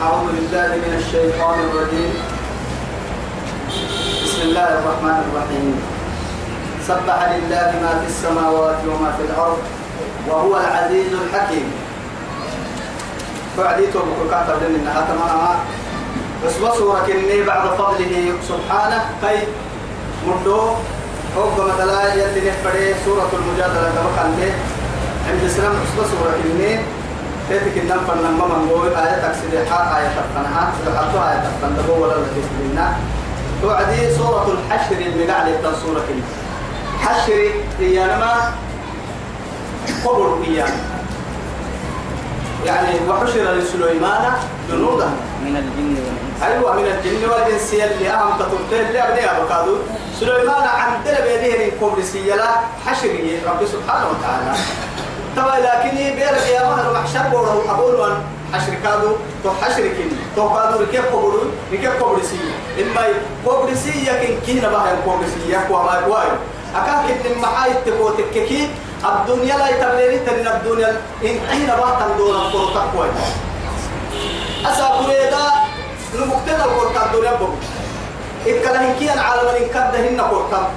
أعوذ بالله من الشيطان الرجيم. بسم الله الرحمن الرحيم. سبح لله ما في السماوات وما في الأرض وهو العزيز الحكيم. فعديت بكركات لنا إنها تماما بس بصورة إني بعد فضله سبحانه كي مدو حب مثلا يلي نفري سورة المجادلة كان عند السلام بس بصورة إني تيتك النم فنن ما من قوي آية تكسير حق آية تفنها سبحانه آية تفن دبو ولا الذي لنا توعدي سورة الحشر يبتن سورة كلمة حشر إيانما قبر إيانا يعني وحشر لسليمان جنودا. من الجن والإنس. أيوة من الجن والإنس اللي أهم تطلتين اللي أبني أبكادو سليمان عندنا بيديه قبر سيلا حشري ربي سبحانه وتعالى. طبعا لكن بيرك يا مهر محشر بورو أقول أن حشر كادو تو حشر كين تو كادو ركيب قبر ركيب قبر سيا إما سيا كين كين بها قبر سيا كوا واي أكاك إن محاي تبو تككي الدنيا لا يتبليني تنين الدنيا إن كين بها تندور القرطة كوي أسا قريدا نمكتنا القرطة الدنيا بو إكلا هنكيان على من إنكدهن قرطة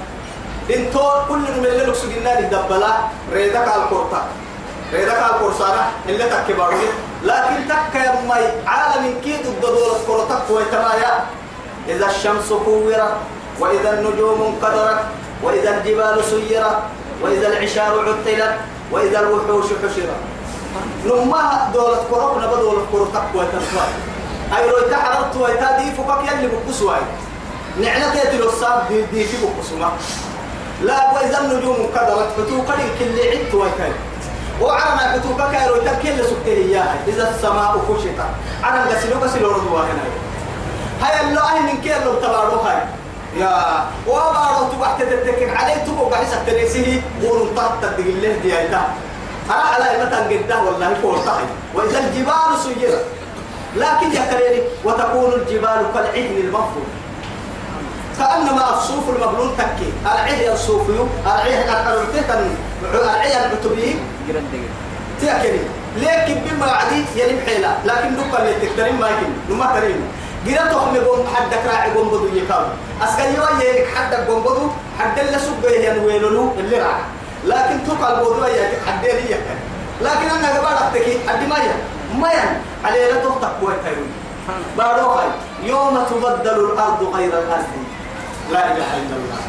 انتو كل من اللي لك سجنا دبلا ريدك على القرطة. على القرصانة اللي تكبروا لكن تك يا مي عالم كيد الدول القرطة ويتمايا إذا الشمس كورت وإذا النجوم انقدرت وإذا الجبال سيرت وإذا العشار عطلت وإذا الوحوش حشرت نما دولة قرب نبى دولة قرب تقوى تنفع أي لو تحررت ويتادي فكك يلي بقصواي نعنة تيتلو الصاب دي دي في بقصوا لا وإذا النجوم انقدرت فتو قرين كل عدت وعنا فتو كايرو تكل سكته إياها إذا السماء كشطت. أنا قسلو قسلو رضوا هنا هاي. اللو أهل كير لو تبارو هاي. يا. وبارو تبحت تتكك عليه تبقى بحس التنسيه ونطرت تدقل له دي أيتا أنا على متى قده والله فورتاي وإذا الجبال سيرت. لكن يا كريم وتكون الجبال كالعهن المنفوض كأنما الصوف المبلول تكي. العهن الصوفي العهن العهن العتبي. جرد دقيق تأكلي. لكن بما عدي يلي بحيلة. لكن دكا اللي تكترين ما يمكن نما ترين. جرا تخمي قوم حدك راعي قوم بدو يكاو. أسكال يوا يلك حدك قوم بدو. حد اللي سبه ينويلولو اللي راع لكن توقع البودو يلك حد يكن لكن أنا قبل أتكي حد ما ين ما ين عليه لا تفتح قوة تايوي. باروخاي يوم تبدل الأرض غير الأرض. لا إله إلا الله.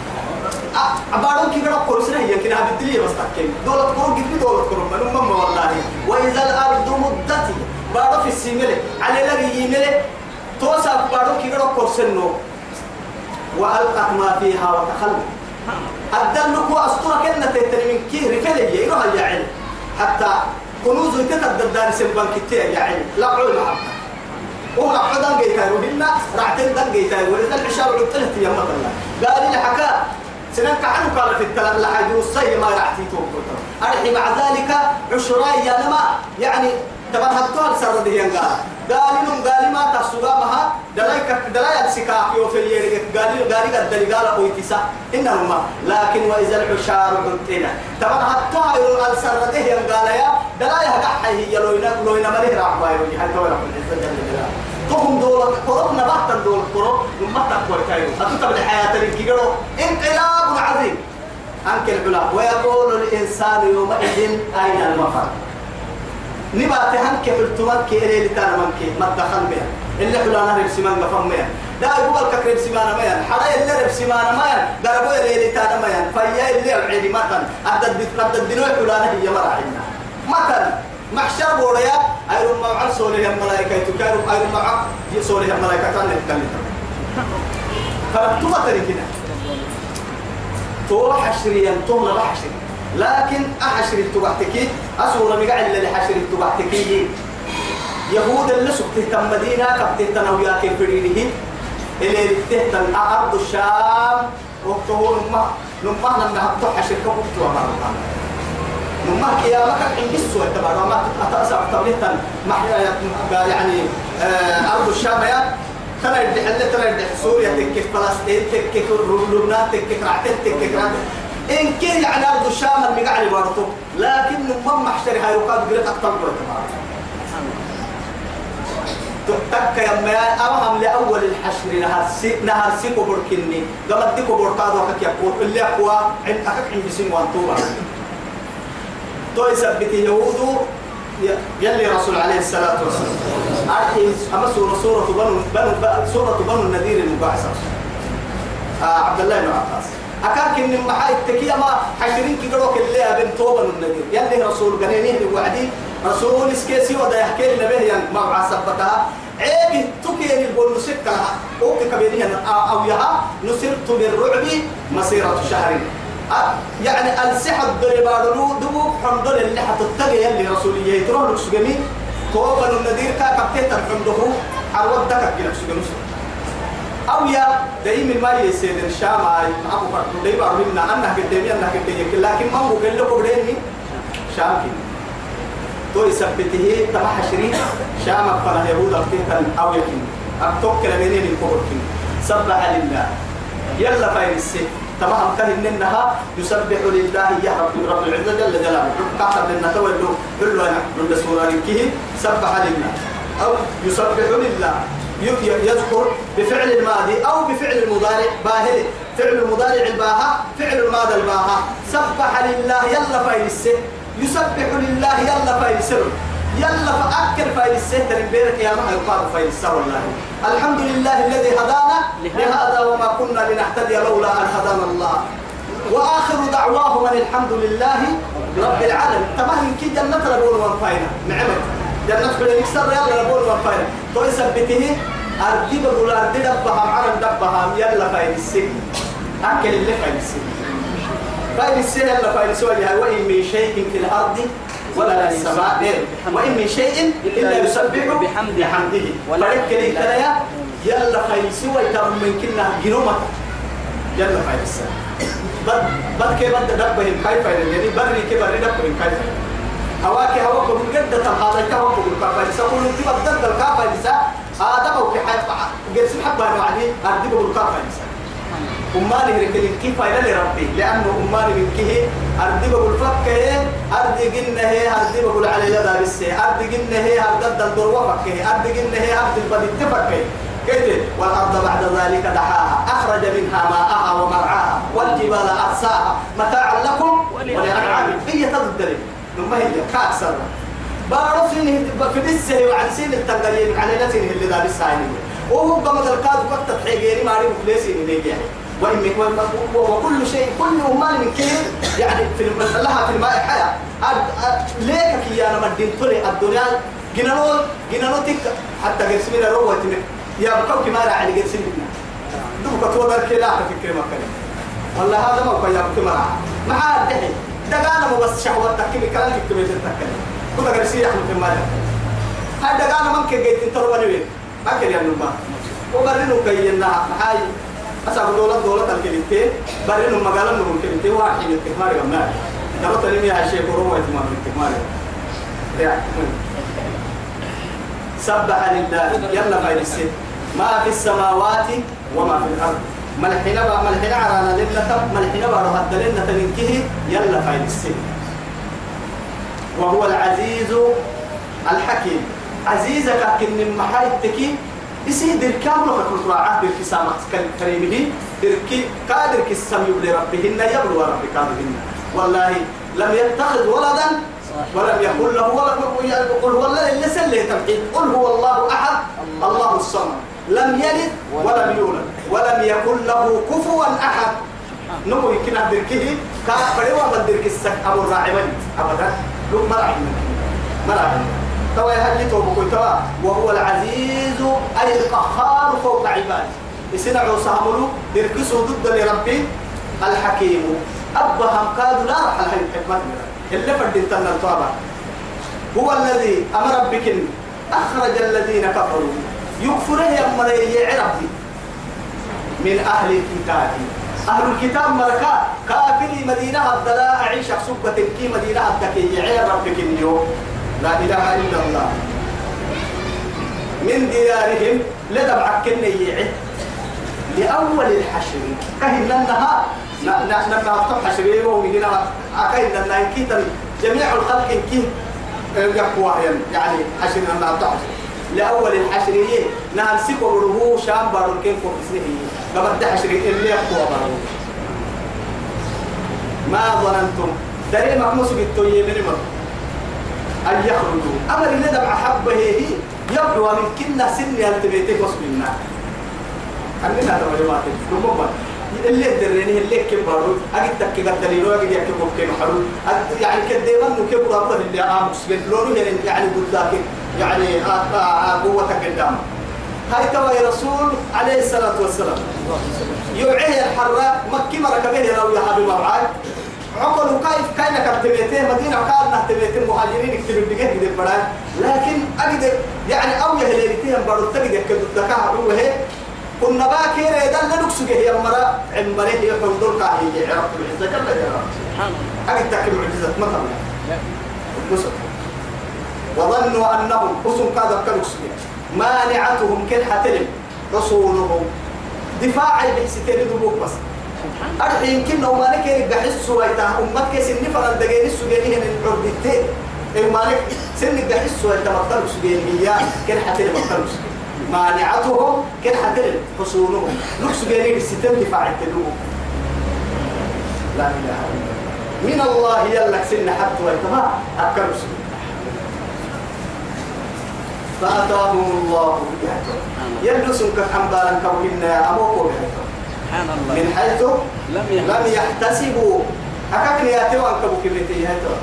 أبارون كي قرأ قرصنا هي كنا بدلية بس تكين دولة قرون قد دولة قرون من أمم والله. وإذا الأرض مدت بارو في السيملة على لغي يملة توسع بارو كي قرأ قرصنا وألقت ما فيها وتخلت الدلك وأسطورة كنا تتني من كي رفلي يروح علم حتى كنوز يتقدر دار سبان كتير علم لا علم وهو عدن جيتاي وهنا رعتين دن جيتاي ولذا العشاء وعدتلت يا مثلا قال لي حكى سنك عنه قال في التلال لحد الصي ما رعتي توقف أرحي مع ذلك عشراء يا نما يعني تبان هتوال سر ده ينقال قال لهم قال ما تسوغا مها دلايك دلاي السكا يو في يريك قال لي قال قال دلي قال قويتسا إنهما. لكن وإذا العشار بنتنا تبان هتوال سر ده ينقال يا. دلاي هقحي هي لوينا مليه رعبا يوجي تولى من العزة جل جلاله تهم دولة قرب ما تقوى كايو أتوقع بالحياة كيقولوا انقلاب عظيم. أنك العلا. ويقول الإنسان يومئذ أين المفر؟ نبات هنك حلتمك إلي لتانا منك ما تدخل بها اللي حلانا ربسمان بها دا يقول لك ربسمان ميان. حدا اللي ربسمان ميان. دربو إلي لتانا ميان. فيا اللي العيدي متن. أدد أدد دنوي حلانا هي مراعينا متن. محشر بوريا أيرم مع سوريا الملائكة تكارم أيرم مع سوريا الملائكة تان نتكلم فرتما تركنا تو حشريا تو لا حشر لكن أحشر التبعتكي أسورة مقعد اللي حشر التبعتكي. يهود اللي سكت تم مدينة كبت تنويا كيف فريده اللي تهتم أرض الشام وقتهون نما نما نما حشر كبت وما نما كيا ما كان عندي السوء تبع ما أتأسع تبليتا يعني أرض الشام يا ترى يدي حلة ترى يدي سوريا تكك فلسطين تكك لبنان تكك رعتين تكك إن كان يعني أرض الشام المقعد برضو لكن نما محشر هاي وقاد قلت أكتر تك يا ما أوهم لأول الحشر نهار سي نهار سي كبر كني قبل دي كبر كادو كك يقول اللي أقوى عند أكك عند سين وانتوبا تو يثبت يهود يلي رسول عليه الصلاة والسلام. أرحي أما سورة سورة بنو بنو سورة بنو النذير المبعثة آه عبد الله بن عباس. أكاك إن محا التكية ما حشرين قالوا كل أبن توبة النبي يلي رسول قنينيه وعدي. رسول إسكيسي ودا يحكي لنا به يعني مع سبتها عيب تكين البول نسكها أو كبيرين أو يها. نسرت بالرعب مسيرة شهر يعني السحب دربارو دبو حمد لله حتتقي يلي رسولية. يتروح لك توبة النذير كا كبتة الحمده حروت دكك لك سجمي أو يا دايم ما يسيد الشام أي أبو فرد دايم أرمينا أنها قدامي أنها قدامي لكن ما هو قال له قدامي شام كي تو يثبته تبع حشرين شام فلا يهود أفتيتا أو يكين. أبتوك لبينين الكبر سبح لله. يلا فاين السيف. تمام كان إنها يسبح لله يا رب رب العزة جل جلاله. كاتب لنا تولوا حلوا من سورة كيه سبح لله. أو يسبح لله. يذكر بفعل الماضي أو بفعل المضارع باهر فعل المضارع الباها فعل الماضي الباها سبح لله يلا فايل السه يسبح لله يلا فايل سر يلا فأكل فايل السه تنبيرك يا ما يقال فايل السه والله. الحمد لله الذي هدانا لهذا. وما كنا لنهتدي لولا أن هدانا الله. وآخر دعواهم أن الحمد لله رب العالمين. تمام كي جنة ربون وانفاينا نعمت جنة حلين يكسر يلا ربون وانفاينا تو يثبته أردي بقول أردي دبها معنا دبها. يلا فايل السه أكل اللي فايل السه فايل السه يلا فايل السه وإن من شيء في الأرض ولا في السماء وإن من شيء إلا يسبح بحمده. بحمده. فركل كلا يلا فايل سوى يتم من كنا جنومة يلا السه بد بد كيف بد دبهم؟ كيف يعني؟ بري كيف بري دبهم؟ كيف هواك هواك من قد هذا كهو بقول كفاية سأقول أنت بدل الكفاية هذا هو كحيف قرس حبة وعدي أردي بقول كفاية أماني ركلين كيف إلى لربي لأنه أماني من كه أردي بقول فكة أردي جنة هي أردي بقول على يدا بسه. أردي جنة هي أردي الدور وفكة أردي جنة هي أردي البدي تفكة كده والأرض بعد ذلك دحاها. أخرج منها ماءها ومرعاها. والجبال أرساها. متاعا لكم ولأنعامكم هي تضدري لما هي كأكثر بارو سينه في السه وعن سين التنقلين على لا سينه اللي دار الساينه وهو بمد الكاد وقت تحيجيني ما عرف فليسين اللي يعني. وكل شيء كل أمال من كيف؟ يعني في لها في الماء حياة. ليك كي أنا مدين طلع الدنيا؟ جنانو جنانو تك حتى قسمنا روة يا بكو كما راح على قسمنا دوك تودر كلا فكر ما كان والله هذا ما كان يا بكو ما ما عاد دحين. دقانا مو بس شهوة تكمل كلام تكمل تتكلم كنا قرسي يحمل في المال هذا دقانا من كي جيت تروى نوين ما كان يا نما وبرنو كينا. هاي أسأل دولة دولة الكلمتين برنو مقالا نمو الكلمتين واحد التكمار يا ترى تلمي يا شيخ روما يتمام التكمار سبح لله. يلا فايد السن ما في السماوات وما في الأرض. ملحنا بقى ملحنا عرانا لنا تب ملحنا بقى رهد لنا تنكه. يلا السن وهو العزيز الحكيم. عزيزك كن محاي يسي دركام لك كل راعة درك سامح كريمه درك قادر كسم يبلي ربهن يبلو ربك هذهن والله لم يتخذ ولدا ولم يكن له ولد قل هو الذي سله تمحيد قل هو الله أحد الله. الصمد. لم يلد ولم يولد ولم يكن له كفوا أحد. نمو يمكن دركه كافر وبدرك السك أبو الراعي. أبدا. لو مرعي مرعي توا يهلي توبك توا. وهو العزيز أي القهار فوق عباده. يسنعوا ساملو يركسوا ضد لربي الحكيم. أبا هم كادوا لا رح الحين الحكمة. اللي فردين تنا الطابع هو الذي أمر بك. أخرج الذين كفروا. يكفره يا مريي ربي. من أهل الكتاب. أهل الكتاب ملكا كافري مدينة الدلاء أعيش سبة كي مدينة الدكي عير ربك اليوم. لا إله إلا الله. من ديارهم لدبع كنيعه لأول الحشر. كهن لنها نحن نفتح حشرين ومن هنا أكيد لنا كيتا جميع الخلق كي يقوى يعني حشر لنا نفتح لأول الحشرية نهر سيكو بروه شام بارو كيف وكسنه قبل حشري اللي يقوى بارو. ما ظننتم. دري مقموس بالتوية من مر أن يخرجوا. أمر اللي دبع حبه هي يبدو من كنا سن يلتبيتك وصبنا أننا تمجمعات كم اللي دريني اللي كبروا. أجد تك قتلينو أجد يكبر حلو يعني كديما إنه كبر أبدا اللي آمس بنلونه يعني يعني قدامك يعني قوتك قدام هاي توا رسول عليه الصلاة والسلام. يوعيه الحراء. مكي مركبه يا حبيب معاي عقل كيف كاين كتبته مدينة قال نهتبته المهاجرين يكتبوا بجه كده بدان لكن أجد يعني أو يهليتهم برضو تجد كده دكاه هو هي كنا باكر إذا لا نكسجه يا مرا عمره هي حضور كاهي عرفت العزة سبحان الله أجد تكلم معجزة مثلا وظنوا أنهم حسن كذا كنكسجه مانعتهم كل حتلم. رسولهم. دفاعي بحسيتين دبوك بس. أرحي يمكن لو مالك يرجع حسوا ويتا أمك سن فرد دقيقة السجينية من عربتين إيه مالك؟ سن يرجع حسوا ويتا مقتل سجينية كل حتلم مقتل مانعتهم كل حتلم حصولهم لك سجينية الستين دفاعي تلوم لا إله إلا من الله يلك سن حتى ويتا ما أكل سجينية فأتاهم الله بهدوء يلبسون كحنبالا كوهنا أموكو بهدوء سبحان الله من حيث لم لم يحتسبوا أكاكني ياتوا أنك بكبرتي هدوء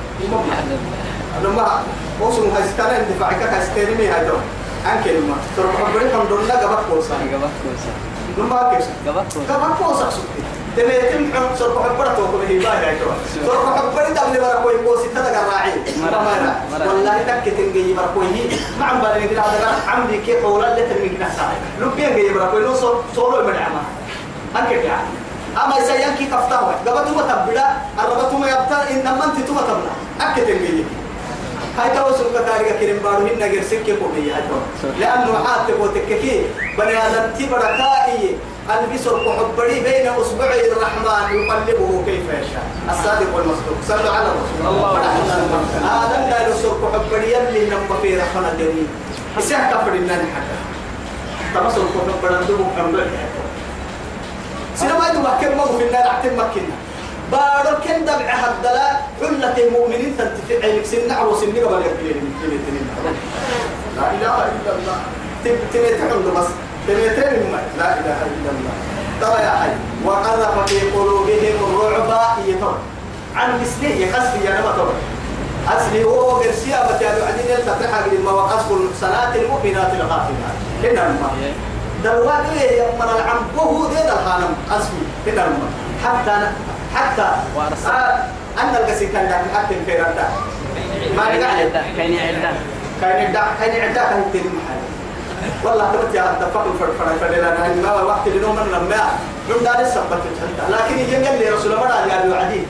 لما وصلوا هاستان اندفاعك هاستيرمي هدوء أنك لما تروح حبري حمدون لك قبك كوسا قبض كوسا لما كيسا قبض كوسا قبك كوسا سكتي تبيتم حب سرق حبرة توقف هي باي هدوء سرق حبري دبل بركوي كوسي تدق الراعي مرة-. والله تك تنجي بركوي ما عم بالي كده هذا عمدي كيف ولا اللي كده ساعة لبين جاي بركوي نو صولو مدعمة أنك يعني أما إذا ينكي كفتاه قبل ما تبدا الربط ما يبتا إنما أنت تبدا أكيد تنجي هاي توصل كتاريك كريم بارو هنا غير سكة كومية. لأنه حاتك وتككي بني آدم تبرا كائي البسر كحبري بين أصبعي الرحمن. يقلبه كيف يشاء. الصادق والمصدوق. صلوا على الرسول. الله آدم لا يسر كحبري يلي نم في رحمة دني إسحاق كفر إننا حكا تمسر كحبري ندبو كمبر سينما يدو مكين مو في النار احتم مكينا بارو كن دبع هدلا حلة المؤمنين تنتفع عينك سنة أو سنة قبل يكلين لا إله إلا الله. تبتعون بس. ما لا إله إلا الله. ترى يا حي وقذف في قلوبهم الرعب يتر عن مثله يقصد يا نما ترى أصلي هو قرسيا بتاعي عدين يلتقي حق ما وقصف الصلاة المؤمنات الغافلات. إنما دلوات إيه يا مرة العنبه ده الخانم أصلي كده حتى حتى. آه أن القسي كان ده حتى الفيران ده ما نقعد كاين عدة كان يدع كان يدع كان يتم والله تبت يا اتفق الفرفرة فلنا أنا ما وقت لنوم من لما من دار السبت لكن يجي قال لي رسول الله قال له عدي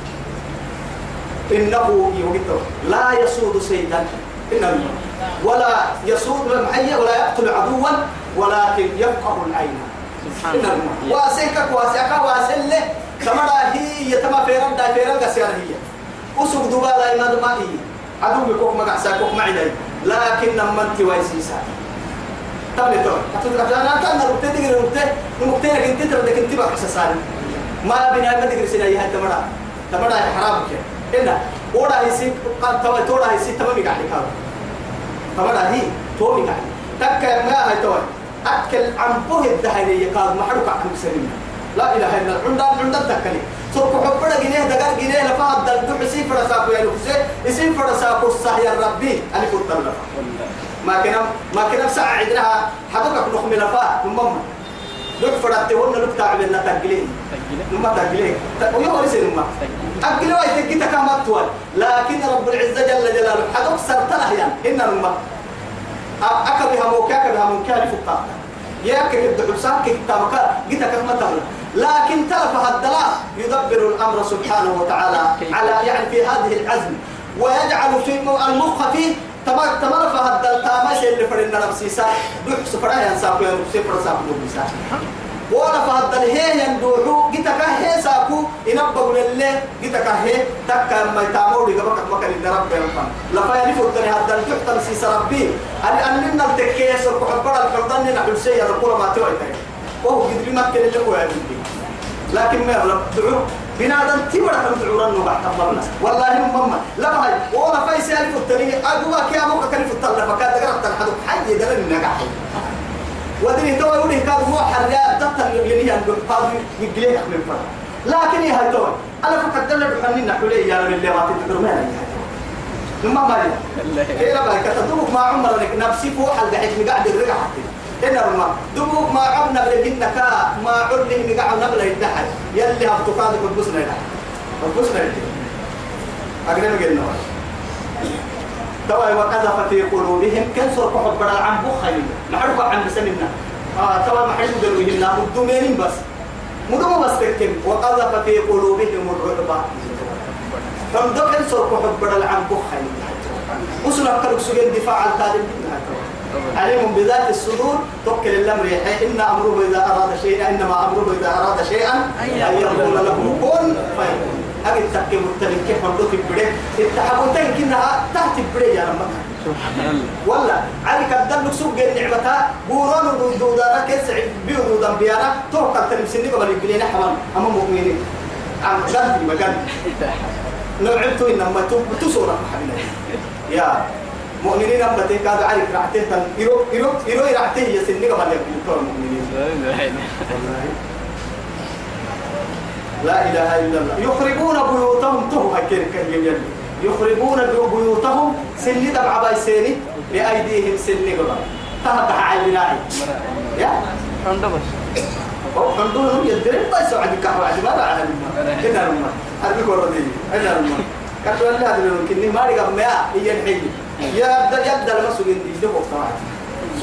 إنه يوجد. لا يسود سيدا إنه ولا يسود المحية ولا يقتل عدوا ولكن يفقه العين. سبحان الله. إنه واسيك واسيك واسل تمرا هي يتما فيران دا فيران قسيار هي. أسوق دبالا إما دما هي. عدو بكوك مقع ساكوك معدي لكن لما انت ويسيسا تبني تو أتوقع أنا كان نربتي تقري نربتي نربتي لك انت تردك انت بقى سالي ما بني ما تقري سيدا هي تمرا تمرا حرام كي. إنا ودا هيسي قد توا تودا هيسي تمام قاعد كاو تمرا هي. تومي قاعد تك ما هي توي أكل عن بوه الدهنية قال محروق عن سليم لا إله إلا الله. عندنا عندنا تكلي سوق حبنا جنيه دقر جنيه لفها الدل تحسي فرساكو يا لوكسي اسم فرساكو الصح يا ربي. أنا كنت لفا ما كنا ما كنا ساعة عندنا. حبك نخمي لفا نمم لك فرت هون لك تعبنا تقلين نما تقلين ويوم لسه نما أقلوا يتقي تكامل طول لكن رب العزة جل جلاله حدوك سرتنا يعني إن نما أكبها موكاك بها موكالي فقط ياك الدعوة ساك كتابك جيت كما تمر لكن تلف الدلاء يدبر الأمر سبحانه وتعالى على يعني في هذه العزم. ويجعل في المخ فيه تمر تمر فهد التامش اللي فرنا نفسي سا دوح سفرا ينساق يا نفسي ولا فهد هي يندوحو جتك هي ساكو ينبغ لله جتك هي تكا ما يتامور دي قبك مكان إن رب ينفع لفا يلف الدنيا هذا الجحت لسيس ربي أن أن لنا التكيس وكحبر الفردان نحن شيء القرى ما توي وهو قد بمكة اللي هو لكن ما يغلب دعو بنادم تبرا كم دعورا نبع تبرنا والله مما لا هاي ولا فايس يعرف التاني أقوى كي أبوك كان في فكاد قرأت الحدث حي دلنا نجاح ودري تو يقول كان هو حريا تطل اللي هي عند قاضي يجليه من فرق لكن يا هاي تو أنا فكرت دلنا بحنين نحولي يا رب اللي ما تقدر ما ثم ما لي كيف بقى كتدوك ما عمرك نفسي فوق القعد مقعد الرقع حتى هنا رما دبوك ما عبنا بلهنك ما عبنا نقع نبلا يدحل يلي هبتقاد قدسنا يدحل قدسنا يدحل أقرأ قلنا توا وقذف في قلوبهم. كنسر كحب بڑا عن بخيل نعرف عن بسمنا آه توا ما حد درويهم مدومين بس. مدوم بس تكتم وقذف في قلوبهم الرعب. فمدو كنسر كحب بڑا عن بخيل وصلنا كلك سجن دفاع عن تالي عليم بذات الصدور. توكل الامر إن أمره إذا أراد شيئا إنما أمره إذا أراد شيئا أن يقول له كن فيكون. هذه التكي متلك كيف مرضوك بده التحبون تنكنها تحت بده يا رب. ولا عليك الدل سوق النعمة بوران دودانا كيس بيودان بيانا. توقع تلمسني قبل يقولين حمام أما مؤمنين. عم ما قلبي نوعدتو إنما تصورة يا مؤمنين أما تكاد عارف رعته تن. إيرو إيرو إيرو رعته يسني قبل يقولين المؤمنين لا إله إلا الله. يخربون بيوتهم. تو هكير كهيم يخربون بيوتهم. سن دبع بايسيني بأيديهم سن قبل. تهدح على البناء يا؟ عنده بس. هو عندهم يدرين بس وعد كهوة. عد ما بعد هنا رما هذه كورة دي. هنا رما كتب الله هذا ممكن ما رجع ما هي الحين. يا يبدأ يبدأ المسؤول دي له طبعا.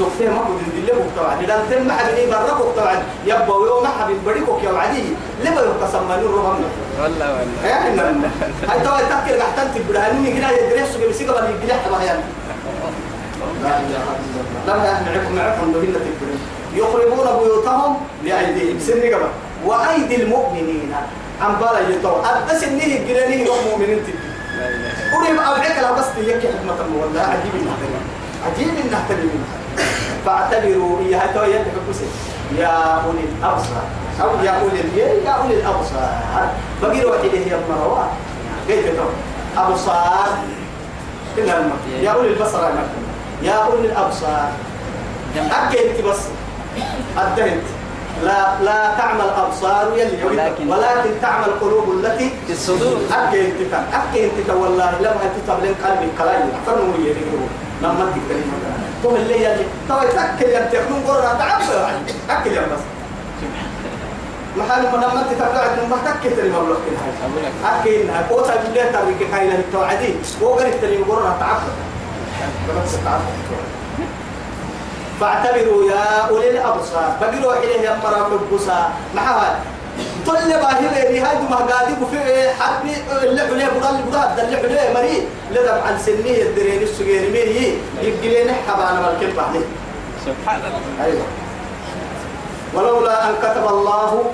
سوفيه ما كنت دي له طبعا. إذا تم حبيبي بركوا طبعا. يبقى ويوم حبيب بريكوا يا وعدي. لما يقسم ما نور رهم والله والله. يا إحنا هاي توا تذكر قحتن تبدا هني كنا يدرس بس قبل يجلح بهيان لا إله إلا الله. لا نعرف نعرف بهن تبدا يخربون بيوتهم بأيديهم. سن قبل. وأيدي المؤمنين. عن بالا يتو أدس إنه جلاني يوم مؤمنين إله أولي أبعك لو بس تيجي حكمة والله عجيب تبدا عجيب تبدا فاعتبروا إياها. تو يدعو يا أولي الأبصار. أو يا أولي يا أولي الأبصار. بقي روحي هي المروة كيف تو؟ أبصار. كلها يا أولي البصر يا. يا أولي الأبصار. أكيد بس. أدهنت. لا لا تعمل أبصار يلي ولكن- ولكن تعمل قلوب التي في الصدور. أكيد تكن أكيد تكن والله لما تتبلن قلبي كلاي فرنو يديروا لما تكلم تو اللي يلي. تو تأكل يا تكون تعبوا يعني أكل يا بس. محل ما لما تتبلع ما تأكل تري مبلغ لك أكيد قوتا بالله تبي كاينة التوعدي وقرن تري بس تعبوا فاعتبروا يا أولي الأبصار. بقروا إليه يا مرا ببصا لي هاي ما قاعد في حرب اللي بدل بدل اللي مري. لدم عن سنه الدرين السجير مين يبقى لنا حبانا مالك بعدين سبحان الله أيوة. ولولا أن كتب الله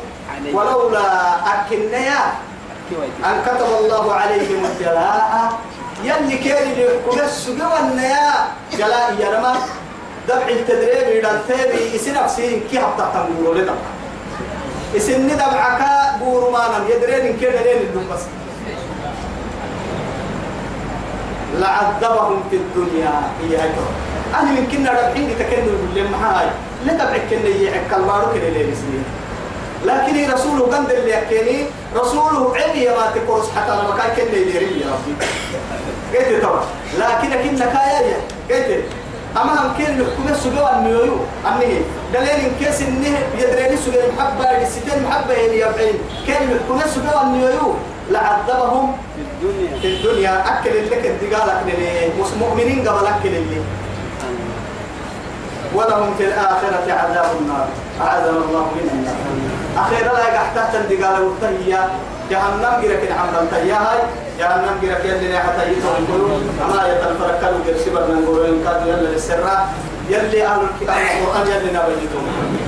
ولولا أكنيا أن كتب الله عليهم الجلاء. يلي كان يحكم السجوى النيا جلاء يرمى دفع التدريب إلى التابي إسن أفسين كي حتى تنقولوا لنا إسن دفعك بورمانا يدرين كي دلين الدم بس لعذبهم في الدنيا هي هاي أنا من كنا ربحين تكنوا بالله معاي لا دفعك كنا يعك البارو كنا بسنين لكن رسوله قند اللي يحكيني رسوله علي ما تقرص حتى لما كان كنا يديري يا ربي. قلت طبعا لكن كنا كايا قلت أما هم كان يحكم السجوا النيو أني دليل كيس إنه يدري السجوا المحبة الستين محبة اللي يبعين كان يحكم السجوا النيو لعذبهم في الدنيا. في الدنيا. أكل لك الدجال أكل اللي مؤمنين قبل أكل اللي. ولهم في الآخرة عذاب النار. أعاذنا الله من النار. أخيرا لا يقحتها تندقال وتهيا. جهنم جرك عمرا تهيا هاي. جهنم جرك يلي حتى يتوقعوا أما يتنفركلوا جرسي برنا نقولوا إن كادوا يلا للسراء يلي أهل الكتاب القرآن يلي نابجتهم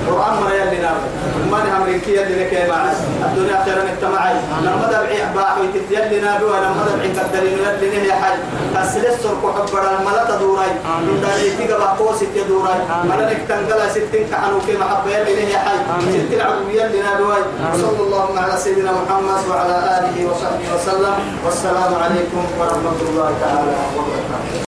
القرآن مرة يلي نابج ما نهم رنكي يلي لك معي الدنيا خيرا اجتماعي لما دبعي باحوي يلي نابي ولما دبعي قدرين يلي نهي حي تسلسل كحبر الملا تدوراي من داري تيجا بقوس تدوراي ملا نكتنقل ستين كحنو في محبة يلي نهي حي ست العدو يلي نابي صلى الله على سيدنا محمد وعلى آله وصحبه وسلم. والسلام عليكم ورحمة الله تعالى وبركاته.